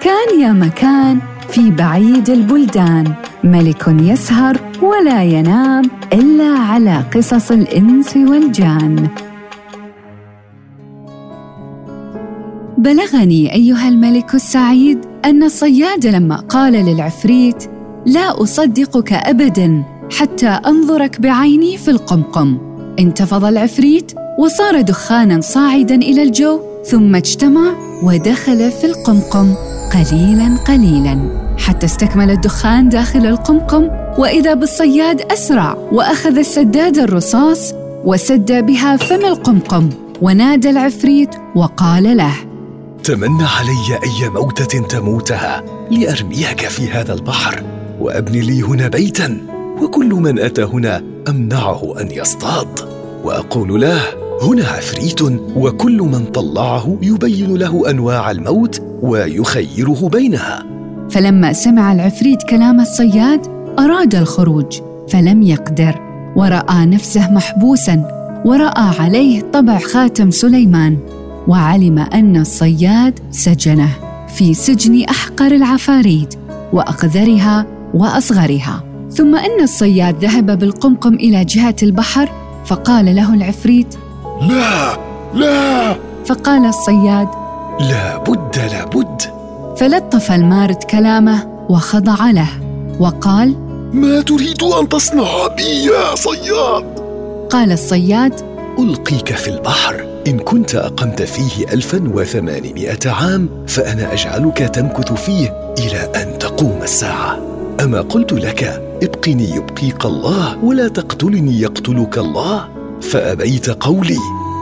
كان يا مكان في بعيد البلدان. ملك يسهر ولا ينام إلا على قصص الإنس والجان. بلغني أيها الملك السعيد أن الصياد لما قال للعفريت لا أصدقك ابدا حتى أنظرك بعيني في القمقم. انتفض العفريت وصار دخانا صاعدا إلى الجو ثم اجتمع ودخل في القمقم. قليلا قليلا حتى استكمل الدخان داخل القمقم وإذا بالصياد أسرع وأخذ السداد الرصاص وسد بها فم القمقم ونادى العفريت وقال له تمنى علي أي موتة تموتها لأرميك في هذا البحر وأبني لي هنا بيتا وكل من أتى هنا أمنعه أن يصطاد. وأقول له هنا عفريت وكل من طلعه يبين له أنواع الموت ويخيره بينها. فلما سمع العفريت كلام الصياد أراد الخروج فلم يقدر ورأى نفسه محبوسا ورأى عليه طبع خاتم سليمان وعلم أن الصياد سجنه في سجن أحقر العفاريت وأقذرها وأصغرها. ثم أن الصياد ذهب بالقمقم إلى جهة البحر فقال له العفريت لا لا! فقال الصياد لا بد لا بد. فلطف المارد كلامه وخضع له وقال ما تريد أن تصنع بي يا صياد؟ قال الصياد ألقيك في البحر. إن كنت أقمت فيه الفا وثمانمائة عام فأنا أجعلك تمكث فيه إلى أن تقوم الساعة. أما قلت لك ابقني يبقيك الله ولا تقتلني يقتلك الله. فأبيت قولي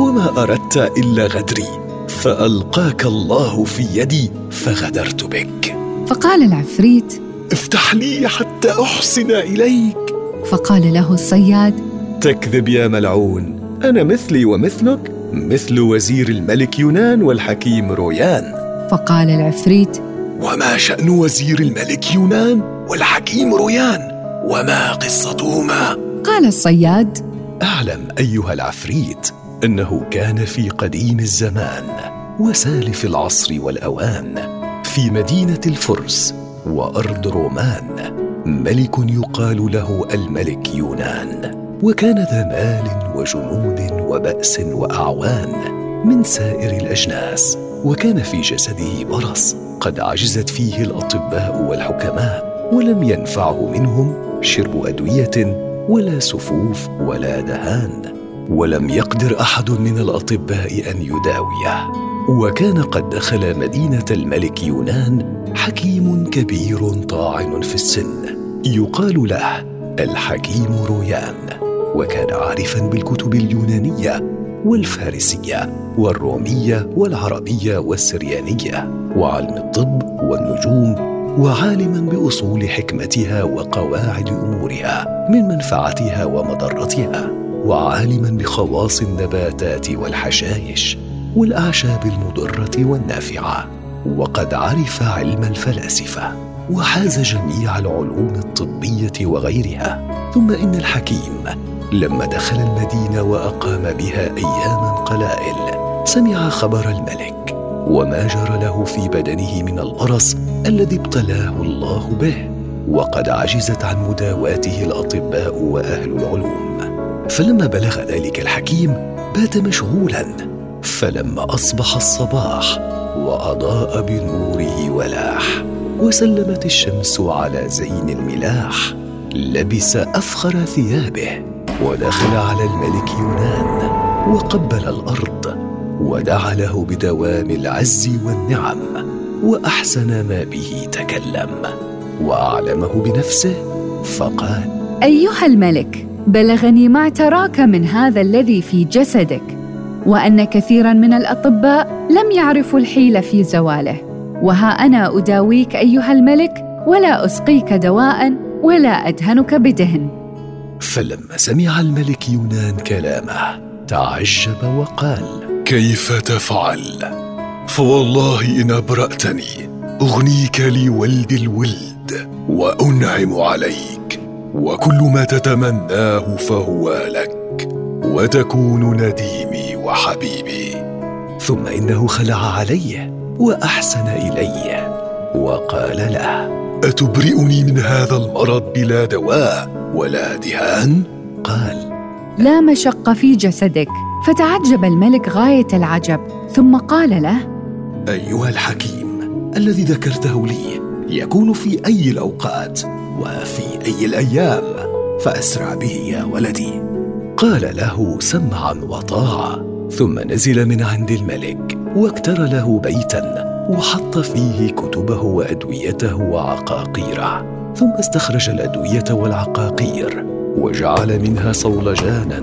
وما أردت إلا غدري. فألقاك الله في يدي فغدرت بك. فقال العفريت افتح لي حتى أحسن إليك. فقال له الصياد تكذب يا ملعون أنا مثلي ومثلك مثل وزير الملك يونان والحكيم رويان. فقال العفريت وما شأن وزير الملك يونان والحكيم رويان؟ وما قصتهما؟ قال الصياد أعلم أيها العفريت. إنه كان في قديم الزمان وسالف العصر والأوان في مدينة الفرس وأرض رومان ملك يقال له الملك يونان. وكان ذا مال وجنود وبأس وأعوان من سائر الأجناس وكان في جسده برص قد عجزت فيه الأطباء والحكماء ولم ينفعه منهم شرب أدوية ولا سفوف ولا دهان. ولم يقدر أحد من الأطباء أن يداويه. وكان قد دخل مدينة الملك يونان حكيم كبير طاعن في السن. يقال له الحكيم رويان. وكان عارفا بالكتب اليونانية والفارسية والرومية والعربية والسريانية. وعلم الطب والنجوم. وعالما بأصول حكمتها وقواعد أمورها من منفعتها ومضرتها. وعالما بخواص النباتات والحشائش والأعشاب المضرة والنافعة وقد عرف علم الفلاسفة وحاز جميع العلوم الطبية وغيرها. ثم إن الحكيم لما دخل المدينة وأقام بها أياما قلائل سمع خبر الملك وما جرى له في بدنه من البرص الذي ابتلاه الله به وقد عجزت عن مداواته الأطباء وأهل العلوم. فلما بلغ ذلك الحكيم بات مشغولا فلما أصبح الصباح وأضاء بنوره ولاح وسلمت الشمس على زين الملاح لبس أفخر ثيابه ودخل على الملك يونان وقبل الأرض ودعا له بدوام العز والنعم وأحسن ما به تكلم وأعلمه بنفسه فقال أيها الملك بلغني ما تراك من هذا الذي في جسدك وأن كثيرا من الأطباء لم يعرفوا الحيل في زواله. وها أنا أداويك أيها الملك ولا أسقيك دواء ولا أدهنك بدهن. فلما سمع الملك يونان كلامه. تعجب وقال كيف تفعل؟ فوالله إن أبرأتني أغنيك لولد الولد وأنعم عليك. وكل ما تتمناه فهو لك وتكون نديمي وحبيبي. ثم إنه خلع عليه وأحسن اليه وقال له أتبرئني من هذا المرض بلا دواء ولا دهان؟ قال لا مشق في جسدك فتعجب الملك غاية العجب ثم قال له أيها الحكيم الذي ذكرته لي يكون في أي الأوقات وفي اي الأيام فأسرع به يا ولدي. قال له سمعا وطاعة. ثم نزل من عند الملك وأكتر له بيتا وحط فيه كتبه وأدويته وعقاقيره. ثم استخرج الأدوية والعقاقير وجعل منها صولجانا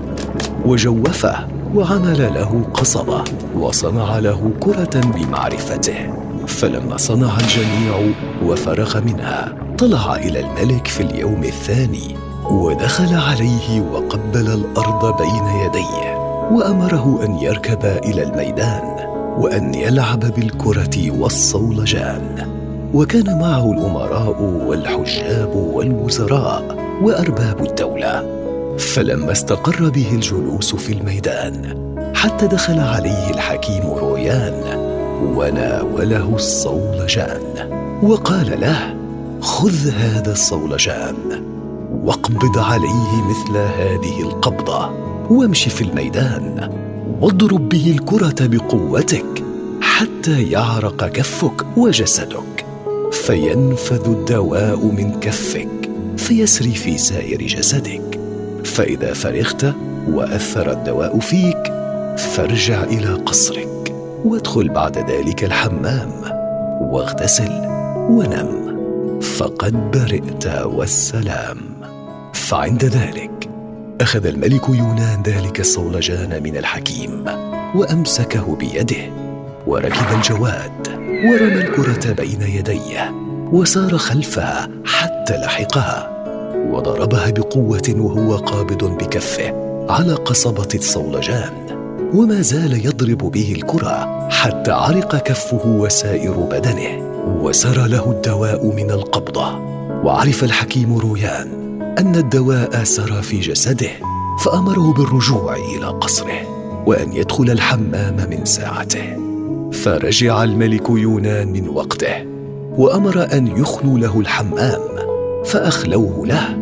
وجوفه وعمل له قصبة وصنع له كرة بمعرفته. فلما صنع الجميع وفرغ منها طلع إلى الملك في اليوم الثاني ودخل عليه وقبل الأرض بين يديه وأمره أن يركب إلى الميدان وأن يلعب بالكرة والصولجان. وكان معه الأمراء والحجاب والوزراء وأرباب الدولة. فلما استقر به الجلوس في الميدان حتى دخل عليه الحكيم رويان وناوله الصولجان وقال له خذ هذا الصولجان واقبض عليه مثل هذه القبضة وامش في الميدان واضرب به الكرة بقوتك حتى يعرق كفك وجسدك فينفذ الدواء من كفك فيسري في سائر جسدك فإذا فرغت وأثر الدواء فيك فارجع إلى قصرك وادخل بعد ذلك الحمام واغتسل ونم. فقد برئت والسلام. فعند ذلك أخذ الملك يونان ذلك الصولجان من الحكيم وأمسكه بيده وركب الجواد ورمى الكرة بين يديه وسار خلفها حتى لحقها وضربها بقوة وهو قابض بكفه على قصبة الصولجان وما زال يضرب به الكرة حتى عرق كفه وسائر بدنه. وسرى له الدواء من القبضة. وعرف الحكيم رويان أن الدواء سرى في جسده فأمره بالرجوع إلى قصره وأن يدخل الحمام من ساعته. فرجع الملك يونان من وقته وأمر أن يخلوا له الحمام فأخلوه له.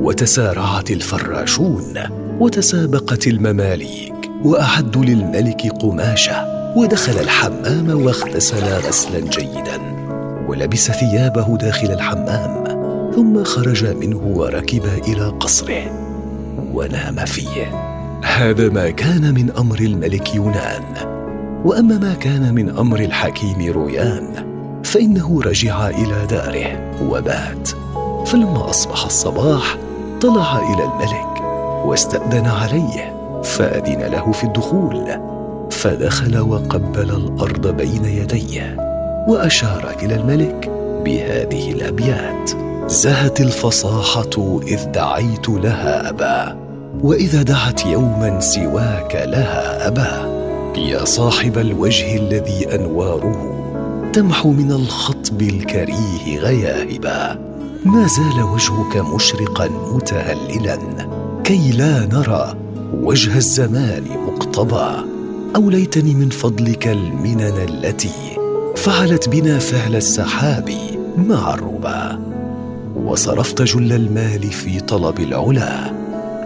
وتسارعت الفراشون وتسابقت المماليك واعدوا للملك قماشة ودخل الحمام واغتسل غسلا جيدا. ولبس ثيابه داخل الحمام ثم خرج منه وركب إلى قصره ونام فيه. هذا ما كان من أمر الملك يونان. وأما ما كان من أمر الحكيم رويان فإنه رجع إلى داره وبات. فلما أصبح الصباح طلع إلى الملك واستأذن عليه فأذن له في الدخول فدخل وقبل الأرض بين يديه. وأشار إلى الملك بهذه الأبيات. زهت الفصاحة إذ دعيت لها أبا وإذا دعت يوما سواك لها أبا. يا صاحب الوجه الذي أنواره تمحو من الخطب الكريه غياهبا. ما زال وجهك مشرقا متهللا كي لا نرى وجه الزمان مقتضى. أوليتني من فضلك المنن التي فعلت بنا فعل السحاب مع الربا وصرفت جل المال في طلب العلا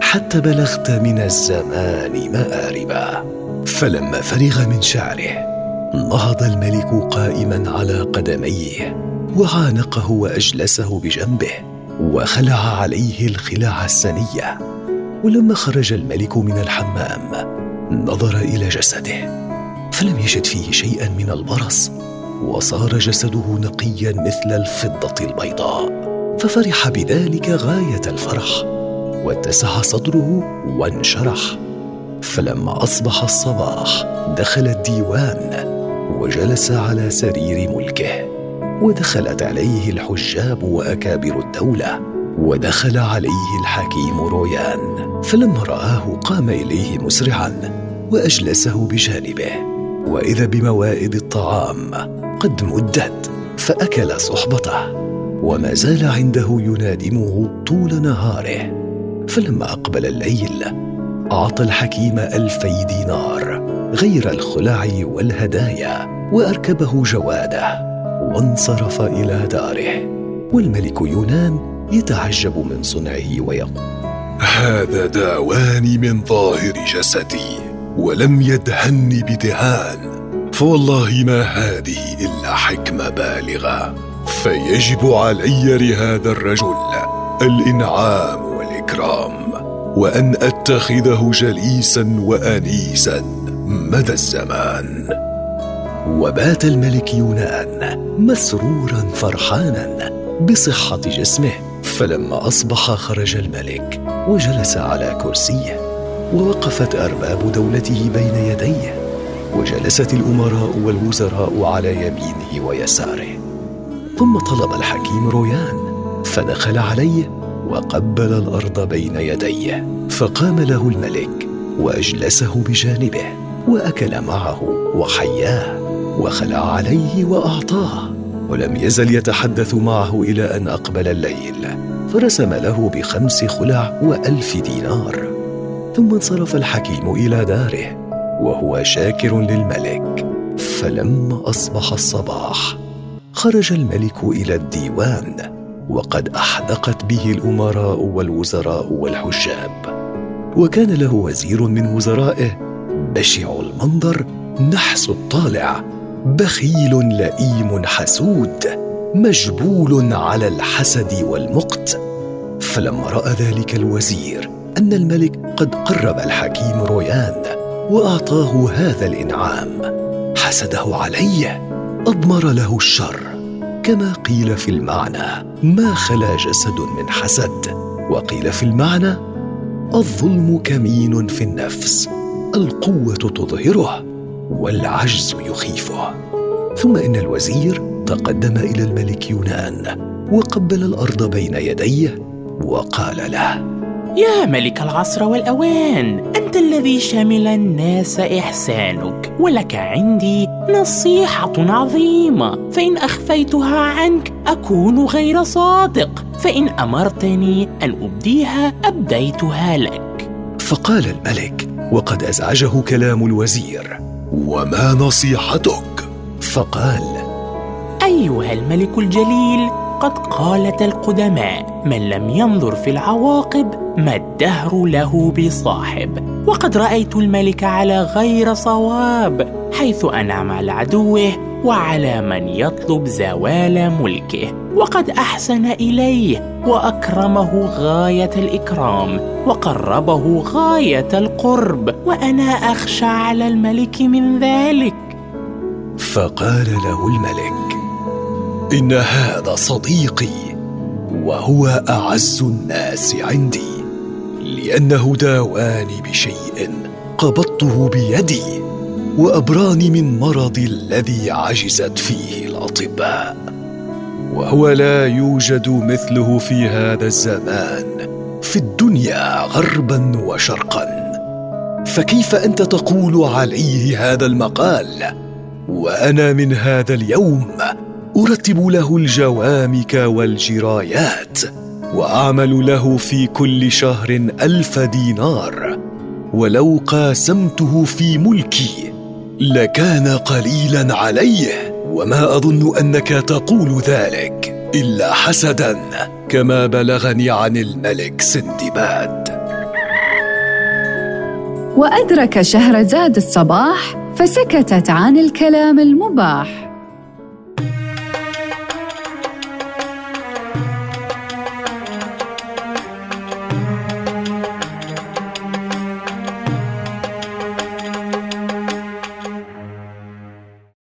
حتى بلغت من الزمان مآربا. فلما فرغ من شعره نهض الملك قائما على قدميه وعانقه وأجلسه بجنبه وخلع عليه الخلاع السنية. ولما خرج الملك من الحمام نظر إلى جسده فلم يجد فيه شيئا من البرص. وصار جسده نقيا مثل الفضة البيضاء ففرح بذلك غاية الفرح واتسع صدره وانشرح. فلما أصبح الصباح دخل الديوان وجلس على سرير ملكه ودخلت عليه الحجاب وأكابر الدولة ودخل عليه الحكيم رويان. فلما رآه قام إليه مسرعا وأجلسه بجانبه. وإذا بموائد الطعام قد مدت فأكل صحبته وما زال عنده ينادمه طول نهاره. فلما أقبل الليل أعطى الحكيم ألفي دينار غير الخلع والهدايا وأركبه جواده وانصرف إلى داره. والملك يونان يتعجب من صنعه ويقول هذا داواني من ظاهر جسدي ولم يدهني بدهان. فوالله ما هذه إلا حكمة بالغة. فيجب علي لهذا الرجل الإنعام والإكرام وأن أتخذه جليسا وانيسا مدى الزمان. وبات الملك يونان مسرورا فرحانا بصحة جسمه. فلما أصبح خرج الملك وجلس على كرسيه ووقفت أرباب دولته بين يديه. وجلست الأمراء والوزراء على يمينه ويساره. ثم طلب الحكيم رويان فدخل عليه وقبل الأرض بين يديه فقام له الملك وأجلسه بجانبه وأكل معه وحياه وخلع عليه وأعطاه. ولم يزل يتحدث معه إلى أن أقبل الليل فرسم له بخمس خلع وألف دينار. ثم انصرف الحكيم إلى داره وهو شاكر للملك. فلما أصبح الصباح خرج الملك إلى الديوان وقد أحدقت به الأمراء والوزراء والحجاب. وكان له وزير من وزرائه بشع المنظر نحس الطالع بخيل لئيم حسود مجبول على الحسد والمقت. فلما رأى ذلك الوزير أن الملك قد قرب الحكيم رويان. وأعطاه هذا الإنعام. حسده عليه أضمر له الشر. كما قيل في المعنى ما خلا جسد من حسد. وقيل في المعنى الظلم كمين في النفس. القوة تظهره والعجز يخيفه. ثم إن الوزير تقدم إلى الملك يونان وقبل الأرض بين يديه وقال له يا ملك العصر والأوان أنت الذي شمل الناس إحسانك ولك عندي نصيحة عظيمة. فإن أخفيتها عنك أكون غير صادق. فإن أمرتني أن أبديها أبديتها لك. فقال الملك وقد أزعجه كلام الوزير. وما نصيحتك؟ فقال أيها الملك الجليل قد قالت القدماء من لم ينظر في العواقب ما الدهر له بصاحب. وقد رأيت الملك على غير صواب حيث أنعم على عدوه وعلى من يطلب زوال ملكه. وقد أحسن إليه وأكرمه غاية الإكرام وقربه غاية القرب وأنا أخشى على الملك من ذلك. فقال له الملك إن هذا صديقي وهو أعز الناس عندي لأنه داواني بشيء قبضته بيدي وأبراني من مرضي الذي عجزت فيه الأطباء وهو لا يوجد مثله في هذا الزمان في الدنيا غربا وشرقا. فكيف أنت تقول عليه هذا المقال؟ وأنا من هذا اليوم أرتب له الجوامك والجرايات وأعمل له في كل شهر ألف دينار. ولو قاسمته في ملكي لكان قليلا عليه. وما أظن أنك تقول ذلك إلا حسدا كما بلغني عن الملك سندباد. وأدرك شهرزاد الصباح فسكتت عن الكلام المباح.